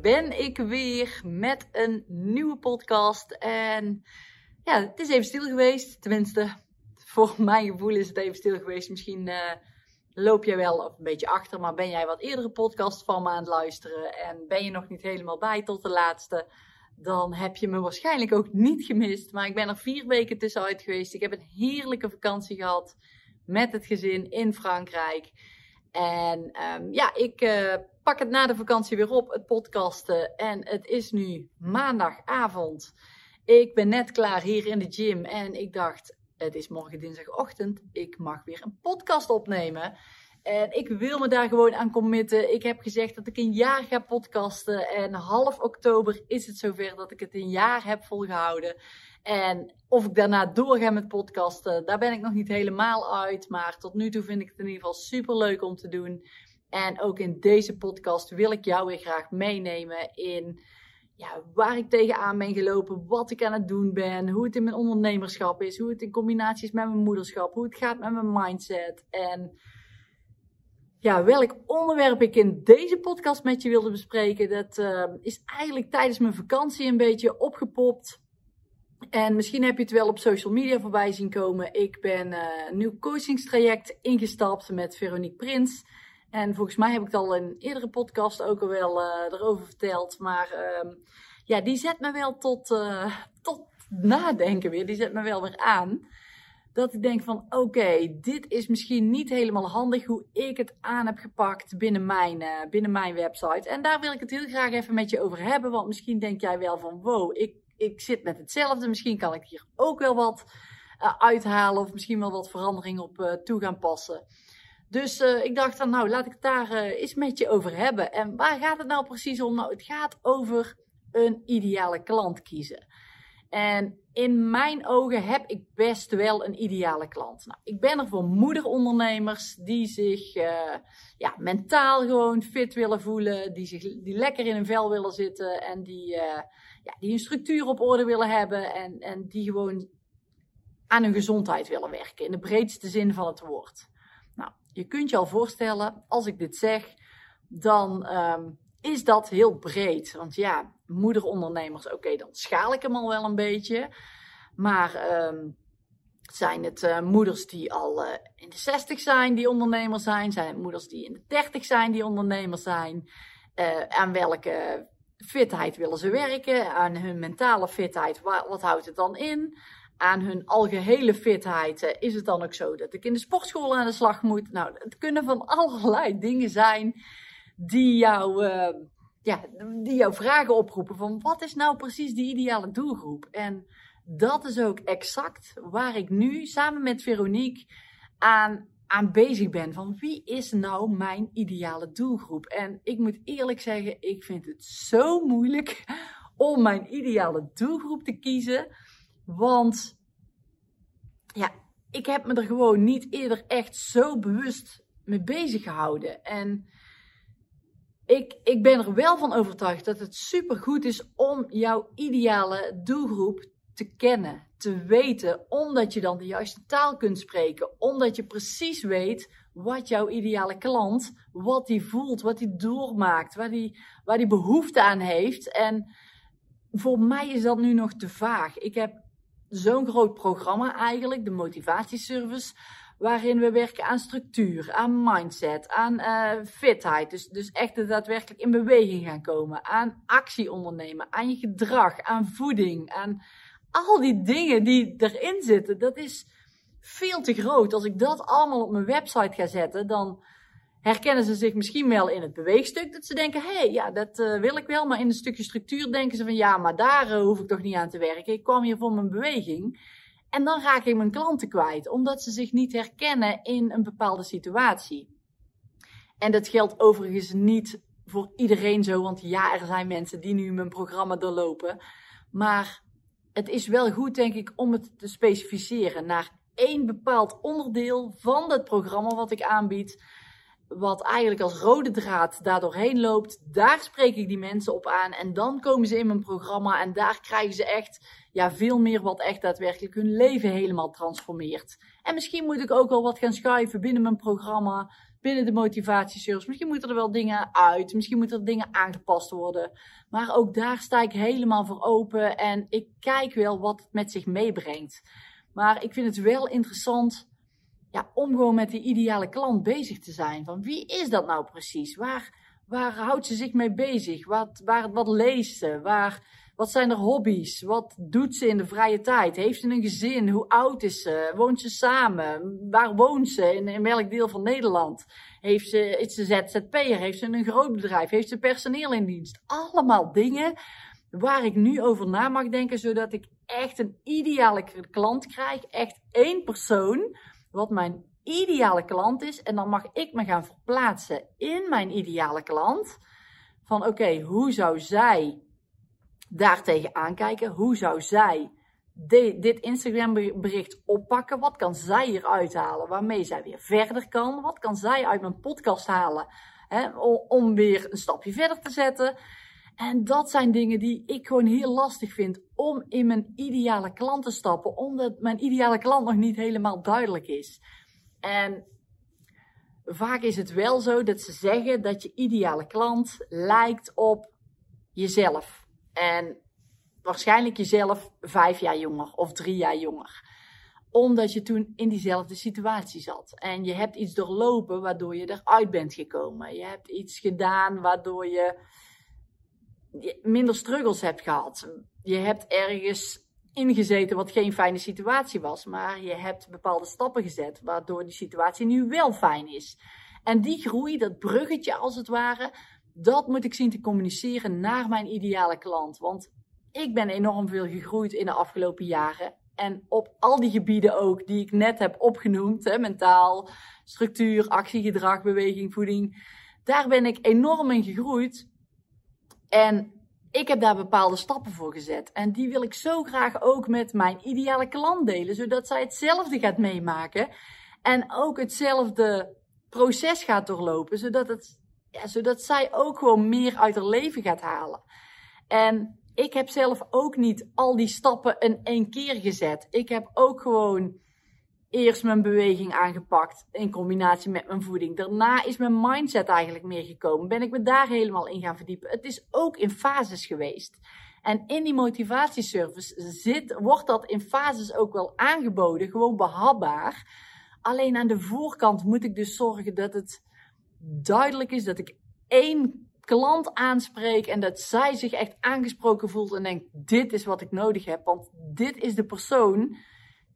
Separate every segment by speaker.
Speaker 1: Ben ik weer met een nieuwe podcast. En ja, het is even stil geweest. Tenminste, voor mijn gevoel is het even stil geweest. Misschien uh, loop jij wel een beetje achter, maar ben jij wat eerdere podcast van me aan het luisteren en ben je nog niet helemaal bij tot de laatste, dan heb je me waarschijnlijk ook niet gemist. Maar ik ben er vier weken tussenuit geweest. Ik heb een heerlijke vakantie gehad met het gezin in Frankrijk. En um, ja, ik uh, pak het na de vakantie weer op, het podcasten. En het is nu maandagavond. Ik ben net klaar hier in de gym en ik dacht, het is morgen dinsdagochtend. Ik mag weer een podcast opnemen. En ik wil me daar gewoon aan committen. Ik heb gezegd dat ik een jaar ga podcasten. En half oktober is het zover dat ik het een jaar heb volgehouden. En of ik daarna doorga met podcasten, daar ben ik nog niet helemaal uit. Maar tot nu toe vind ik het in ieder geval super leuk om te doen. En ook in deze podcast wil ik jou weer graag meenemen in ja, waar ik tegenaan ben gelopen, wat ik aan het doen ben, hoe het in mijn ondernemerschap is, hoe het in combinatie is met mijn moederschap, hoe het gaat met mijn mindset en ja, welk onderwerp ik in deze podcast met je wilde bespreken, dat uh, is eigenlijk tijdens mijn vakantie een beetje opgepopt. En misschien heb je het wel op social media voorbij zien komen. Ik ben uh, een nieuw coachingstraject ingestapt met Veronique Prins. En volgens mij heb ik het al in eerdere podcast ook al wel uh, erover verteld. Maar uh, ja, die zet me wel tot, uh, tot nadenken weer. Die zet me wel weer aan. Dat ik denk van oké, dit is misschien niet helemaal handig hoe ik het aan heb gepakt binnen mijn, uh, binnen mijn website. En daar wil ik het heel graag even met je over hebben. Want misschien denk jij wel van wow, ik, ik zit met hetzelfde. Misschien kan ik hier ook wel wat uithalen. Of misschien wel wat veranderingen op toe gaan passen. Dus uh, ik dacht dan, nou, laat ik het daar uh, eens met je over hebben. En waar gaat het nou precies om? Nou, het gaat over een ideale klant kiezen. En in mijn ogen heb ik best wel een ideale klant. Nou, ik ben er voor moederondernemers die zich uh, ja, mentaal gewoon fit willen voelen, die, zich, die lekker in hun vel willen zitten en die, ja, die hun structuur op orde willen hebben en, en die gewoon aan hun gezondheid willen werken, in de breedste zin van het woord. Je kunt je al voorstellen, als ik dit zeg, dan um, is dat heel breed. Want ja, moederondernemers, oké, dan schaal ik hem al wel een beetje. Maar um, zijn het uh, moeders die al uh, in de 60 zijn, die ondernemer zijn? Zijn het moeders die in de 30 zijn, die ondernemer zijn? Uh, aan welke fitheid willen ze werken? Aan hun mentale fitheid, wat, wat houdt het dan in? Aan hun algehele fitheid, uh, is het dan ook zo dat ik in de sportschool aan de slag moet? Nou, het kunnen van allerlei dingen zijn die jou, uh, ja, die jou vragen oproepen van wat is nou precies die ideale doelgroep? En dat is ook exact waar ik nu samen met Veronique aan, aan bezig ben. Van wie is nou mijn ideale doelgroep? En ik moet eerlijk zeggen, ik vind het zo moeilijk om mijn ideale doelgroep te kiezen. Want ja, ik heb me er gewoon niet eerder echt zo bewust mee bezig gehouden. En ik, ik ben er wel van overtuigd dat het supergoed is om jouw ideale doelgroep te kennen, te weten, omdat je dan de juiste taal kunt spreken, omdat je precies weet wat jouw ideale klant, wat die voelt, wat die doormaakt, waar die, waar die behoefte aan heeft. En voor mij is dat nu nog te vaag. Ik heb zo'n groot programma eigenlijk, de motivatieservice, waarin we werken aan structuur, aan mindset, aan uh, fitheid. Dus, dus echt daadwerkelijk in beweging gaan komen, aan actie ondernemen, aan je gedrag, aan voeding, aan al die dingen die erin zitten. Dat is veel te groot. Als ik dat allemaal op mijn website ga zetten, dan herkennen ze zich misschien wel in het beweegstuk. Dat ze denken, hé, hey, ja, dat uh, wil ik wel. Maar in een stukje structuur denken ze van, ja, maar daar uh, hoef ik toch niet aan te werken. Ik kwam hier voor mijn beweging. En dan raak ik mijn klanten kwijt, omdat ze zich niet herkennen in een bepaalde situatie. En dat geldt overigens niet voor iedereen zo, want ja, er zijn mensen die nu mijn programma doorlopen. Maar het is wel goed, denk ik, om het te specificeren naar één bepaald onderdeel van het programma wat ik aanbied. Wat eigenlijk als rode draad daardoorheen loopt. Daar spreek ik die mensen op aan. En dan komen ze in mijn programma. En daar krijgen ze echt ja, veel meer wat echt daadwerkelijk hun leven helemaal transformeert. En misschien moet ik ook wel wat gaan schuiven binnen mijn programma binnen de motivatieservice. Misschien moeten er wel dingen uit, misschien moeten er dingen aangepast worden. Maar ook daar sta ik helemaal voor open en ik kijk wel wat het met zich meebrengt. Maar ik vind het wel interessant ja, om gewoon met die ideale klant bezig te zijn. Van wie is dat nou precies? Waar, waar houdt ze zich mee bezig? Wat, waar, wat leest ze? Waar, wat zijn er hobby's? Wat doet ze in de vrije tijd? Heeft ze een gezin? Hoe oud is ze? Woont ze samen? Waar woont ze? In, in welk deel van Nederland? Heeft ze, is ze ZZP'er? Heeft ze een groot bedrijf? Heeft ze personeel in dienst? Allemaal dingen waar ik nu over na mag denken, zodat ik echt een ideale klant krijg. Echt één persoon, wat mijn ideale klant is. En dan mag ik me gaan verplaatsen in mijn ideale klant. Van oké, hoe zou zij daartegen aankijken. Hoe zou zij dit Instagram bericht oppakken? Wat kan zij hier uithalen waarmee zij weer verder kan? Wat kan zij uit mijn podcast halen hè, om weer een stapje verder te zetten? En dat zijn dingen die ik gewoon heel lastig vind om in mijn ideale klant te stappen, omdat mijn ideale klant nog niet helemaal duidelijk is. En vaak is het wel zo dat ze zeggen dat je ideale klant lijkt op jezelf. En waarschijnlijk jezelf vijf jaar jonger of drie jaar jonger. Omdat je toen in diezelfde situatie zat. En je hebt iets doorlopen waardoor je eruit bent gekomen. Je hebt iets gedaan waardoor je minder struggles hebt gehad. Je hebt ergens ingezeten wat geen fijne situatie was. Maar je hebt bepaalde stappen gezet waardoor die situatie nu wel fijn is. En die groei, dat bruggetje als het ware, dat moet ik zien te communiceren naar mijn ideale klant. Want ik ben enorm veel gegroeid in de afgelopen jaren. En op al die gebieden ook die ik net heb opgenoemd, hè, mentaal, structuur, actie, gedrag, beweging, voeding. Daar ben ik enorm in gegroeid. En ik heb daar bepaalde stappen voor gezet. En die wil ik zo graag ook met mijn ideale klant delen, zodat zij hetzelfde gaat meemaken. En ook hetzelfde proces gaat doorlopen, zodat het ja, zodat zij ook gewoon meer uit haar leven gaat halen. En ik heb zelf ook niet al die stappen in één keer gezet. Ik heb ook gewoon eerst mijn beweging aangepakt in combinatie met mijn voeding. Daarna is mijn mindset eigenlijk meer gekomen. Ben ik me daar helemaal in gaan verdiepen. Het is ook in fases geweest. En in die motivatieservice zit, wordt dat in fases ook wel aangeboden, gewoon behapbaar. Alleen aan de voorkant moet ik dus zorgen dat het duidelijk is dat ik één klant aanspreek en dat zij zich echt aangesproken voelt en denkt: dit is wat ik nodig heb, want dit is de persoon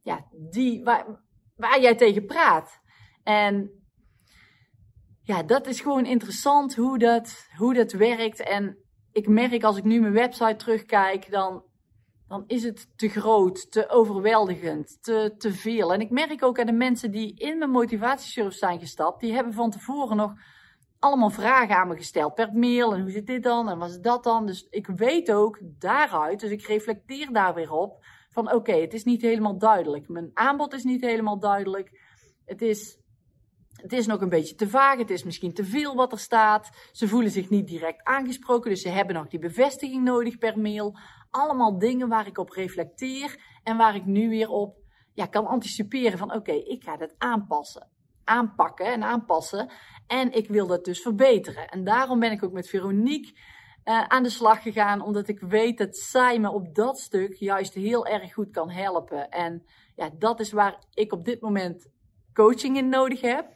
Speaker 1: ja, die, waar, waar jij tegen praat. En ja, dat is gewoon interessant hoe dat, hoe dat werkt. En ik merk als ik nu mijn website terugkijk, dan, dan is het te groot, te overweldigend, te, te veel. En ik merk ook aan de mensen die in mijn motivatiesurf zijn gestapt, die hebben van tevoren nog allemaal vragen aan me gesteld per mail. En hoe zit dit dan? En wat is dat dan? Dus ik weet ook daaruit, dus ik reflecteer daar weer op, van oké, het is niet helemaal duidelijk. Mijn aanbod is niet helemaal duidelijk. Het is, het is nog een beetje te vaag. Het is misschien te veel wat er staat. Ze voelen zich niet direct aangesproken, dus ze hebben nog die bevestiging nodig per mail. Allemaal dingen waar ik op reflecteer en waar ik nu weer op ja, kan anticiperen van oké, ik ga dat aanpassen aanpakken en aanpassen. En ik wil dat dus verbeteren. En daarom ben ik ook met Veronique uh, aan de slag gegaan. Omdat ik weet dat zij me op dat stuk juist heel erg goed kan helpen. En ja, dat is waar ik op dit moment coaching in nodig heb.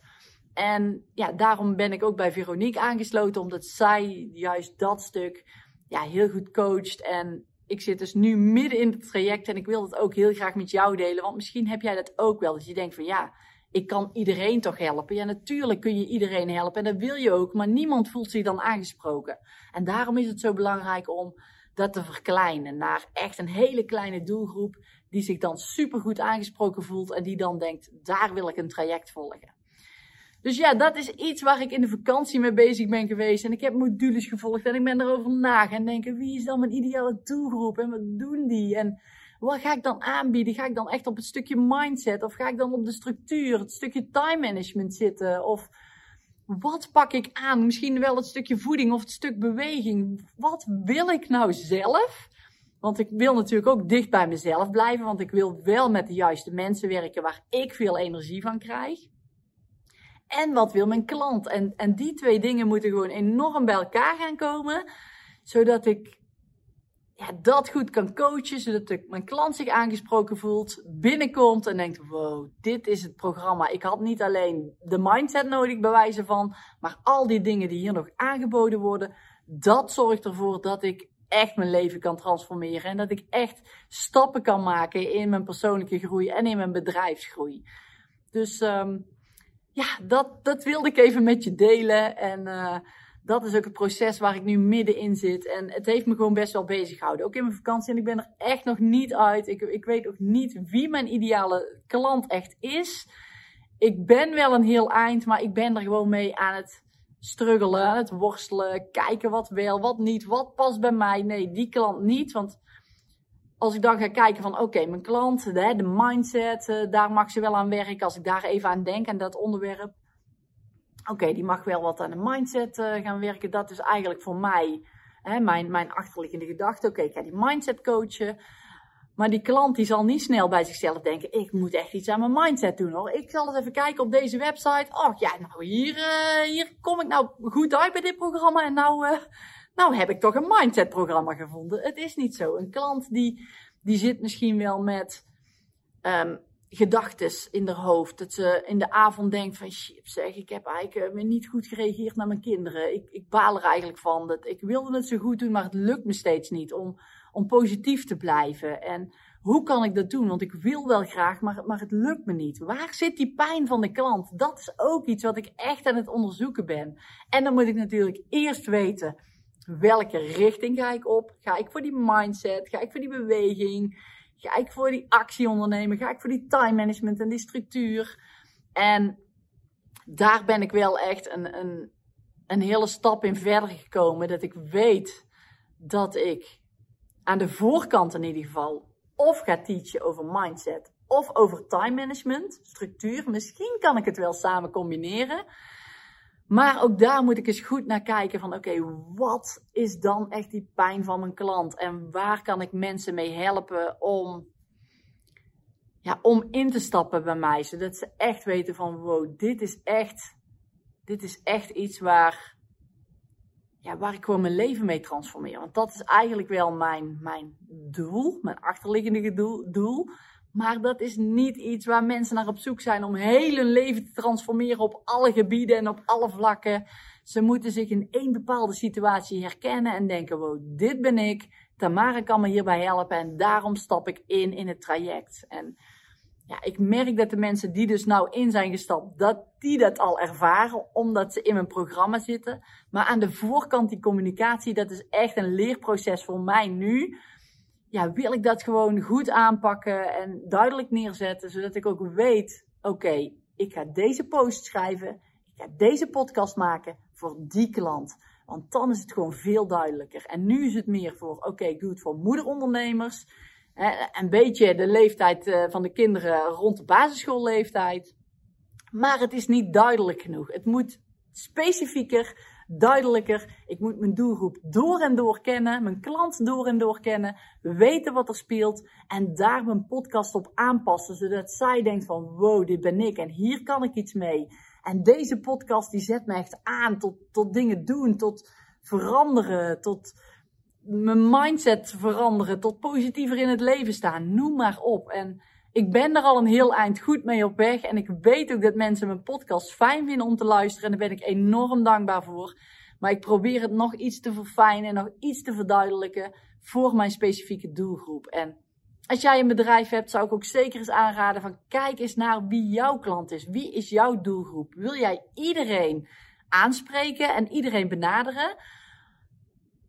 Speaker 1: En ja, daarom ben ik ook bij Veronique aangesloten. Omdat zij juist dat stuk ja, heel goed coacht. En ik zit dus nu midden in het traject. En ik wil het ook heel graag met jou delen. Want misschien heb jij dat ook wel. Dat je denkt van ja ik kan iedereen toch helpen? Ja, natuurlijk kun je iedereen helpen en dat wil je ook, maar niemand voelt zich dan aangesproken. En daarom is het zo belangrijk om dat te verkleinen naar echt een hele kleine doelgroep die zich dan supergoed aangesproken voelt en die dan denkt, daar wil ik een traject volgen. Dus ja, dat is iets waar ik in de vakantie mee bezig ben geweest. En ik heb modules gevolgd en ik ben erover na gaan denken, wie is dan mijn ideale doelgroep en wat doen die? En Wat ga ik dan aanbieden? Ga ik dan echt op het stukje mindset? Of ga ik dan op de structuur, het stukje time management zitten? Of wat pak ik aan? Misschien wel het stukje voeding of het stuk beweging. Wat wil ik nou zelf? Want ik wil natuurlijk ook dicht bij mezelf blijven, want ik wil wel met de juiste mensen werken waar ik veel energie van krijg. En wat wil mijn klant? En, en die twee dingen moeten gewoon enorm bij elkaar gaan komen, zodat ik ja, dat goed kan coachen, zodat ik, mijn klant zich aangesproken voelt, binnenkomt en denkt, wow, dit is het programma. Ik had niet alleen de mindset nodig, bewijzen van, maar al die dingen die hier nog aangeboden worden, dat zorgt ervoor dat ik echt mijn leven kan transformeren en dat ik echt stappen kan maken in mijn persoonlijke groei en in mijn bedrijfsgroei. Dus um, ja, dat, dat wilde ik even met je delen en uh, dat is ook het proces waar ik nu middenin zit. En het heeft me gewoon best wel bezig gehouden. Ook in mijn vakantie. En ik ben er echt nog niet uit. Ik, ik weet ook niet wie mijn ideale klant echt is. Ik ben wel een heel eind, maar ik ben er gewoon mee aan het struggelen, aan het worstelen. Kijken wat wel, wat niet, wat past bij mij. Nee, die klant niet. Want als ik dan ga kijken van oké, mijn klant, de, de mindset, eh, daar mag ze wel aan werken. Als ik daar even aan denk, aan dat onderwerp oké, die mag wel wat aan de mindset uh, gaan werken. Dat is eigenlijk voor mij hè, mijn, mijn achterliggende gedachte. Oké, ik ga die mindset coachen. Maar die klant die zal niet snel bij zichzelf denken: ik moet echt iets aan mijn mindset doen hoor. Ik zal eens even kijken op deze website. Oh ja, nou hier, uh, hier kom ik nou goed uit bij dit programma. En nou, uh, nou heb ik toch een mindset programma gevonden. Het is niet zo. Een klant die, die zit misschien wel met. Um, gedachtes in haar hoofd. Dat ze in de avond denkt van zeg, ik heb eigenlijk uh, niet goed gereageerd naar mijn kinderen. Ik, ik baal er eigenlijk van. Dat, ik wilde het zo goed doen, maar het lukt me steeds niet om, om positief te blijven. En hoe kan ik dat doen? Want ik wil wel graag, maar, maar het lukt me niet. Waar zit die pijn van de klant? Dat is ook iets wat ik echt aan het onderzoeken ben. En dan moet ik natuurlijk eerst weten welke richting ga ik op. Ga ik voor die mindset? Ga ik voor die beweging? Ga ik voor die actie ondernemen? Ga ik voor die time management en die structuur? En daar ben ik wel echt een, een, een hele stap in verder gekomen. Dat ik weet dat ik aan de voorkant in ieder geval of ga teachen over mindset of over time management, structuur. Misschien kan ik het wel samen combineren. Maar ook daar moet ik eens goed naar kijken van oké, wat is dan echt die pijn van mijn klant? En waar kan ik mensen mee helpen om, ja, om in te stappen bij mij? Zodat ze echt weten van wow, dit is echt, dit is echt iets waar, ja, waar ik gewoon mijn leven mee transformeer. Want dat is eigenlijk wel mijn, mijn doel, mijn achterliggende doel. doel maar dat is niet iets waar mensen naar op zoek zijn om heel hun leven te transformeren op alle gebieden en op alle vlakken. Ze moeten zich in één bepaalde situatie herkennen en denken: wow, dit ben ik. Tamara kan me hierbij helpen en daarom stap ik in in het traject. En ja, ik merk dat de mensen die dus nou in zijn gestapt, dat die dat al ervaren, omdat ze in mijn programma zitten. Maar aan de voorkant die communicatie, dat is echt een leerproces voor mij nu ja, wil ik dat gewoon goed aanpakken en duidelijk neerzetten, zodat ik ook weet, oké, ik ga deze post schrijven, ik ga deze podcast maken voor die klant. Want dan is het gewoon veel duidelijker. En nu is het meer voor, oké, ik doe het voor moederondernemers. Een beetje de leeftijd eh, van de kinderen rond de basisschoolleeftijd. Maar het is niet duidelijk genoeg. Het moet specifieker duidelijker. Ik moet mijn doelgroep door en door kennen, mijn klant door en door kennen, weten wat er speelt en daar mijn podcast op aanpassen, zodat zij denkt van wow, dit ben ik en hier kan ik iets mee. En deze podcast die zet me echt aan tot, tot dingen doen, tot veranderen, tot mijn mindset veranderen, tot positiever in het leven staan. Noem maar op. En ik ben er al een heel eind goed mee op weg. En ik weet ook dat mensen mijn podcast fijn vinden om te luisteren. En daar ben ik enorm dankbaar voor. Maar ik probeer het nog iets te verfijnen, nog iets te verduidelijken voor mijn specifieke doelgroep. En als jij een bedrijf hebt, zou ik ook zeker eens aanraden van kijk eens naar wie jouw klant is. Wie is jouw doelgroep? Wil jij iedereen aanspreken en iedereen benaderen?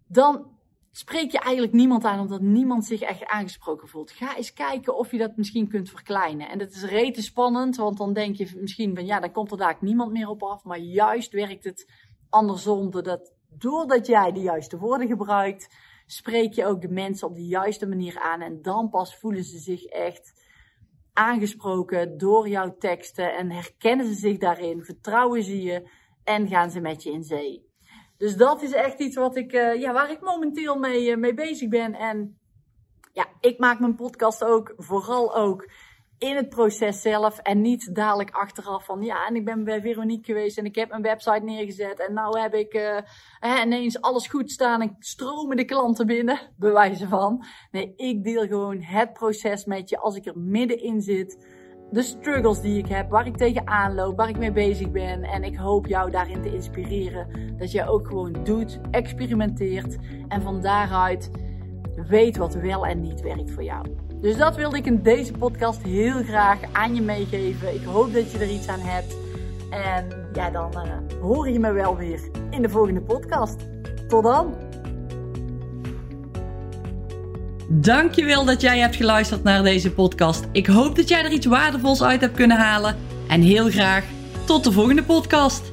Speaker 1: Dan spreek je eigenlijk niemand aan omdat niemand zich echt aangesproken voelt. Ga eens kijken of je dat misschien kunt verkleinen. En dat is rete spannend, want dan denk je misschien van ja, dan komt er daar niemand meer op af. Maar juist werkt het andersom, doordat, doordat jij de juiste woorden gebruikt, spreek je ook de mensen op de juiste manier aan. En dan pas voelen ze zich echt aangesproken door jouw teksten en herkennen ze zich daarin, vertrouwen ze je en gaan ze met je in zee. Dus dat is echt iets wat ik, uh, ja, waar ik momenteel mee, uh, mee bezig ben. En ja, ik maak mijn podcast ook vooral ook in het proces zelf en niet dadelijk achteraf van ja, en ik ben bij Veronique geweest en ik heb mijn website neergezet en nou heb ik uh, ineens alles goed staan en stromen de klanten binnen, bewijzen van. Nee, ik deel gewoon het proces met je als ik er middenin zit. De struggles die ik heb, waar ik tegenaan loop, waar ik mee bezig ben. En ik hoop jou daarin te inspireren. Dat je ook gewoon doet, experimenteert en van daaruit weet wat wel en niet werkt voor jou. Dus dat wilde ik in deze podcast heel graag aan je meegeven. Ik hoop dat je er iets aan hebt. En ja, dan uh, hoor je me wel weer in de volgende podcast. Tot dan!
Speaker 2: Dankjewel dat jij hebt geluisterd naar deze podcast. Ik hoop dat jij er iets waardevols uit hebt kunnen halen. En heel graag tot de volgende podcast.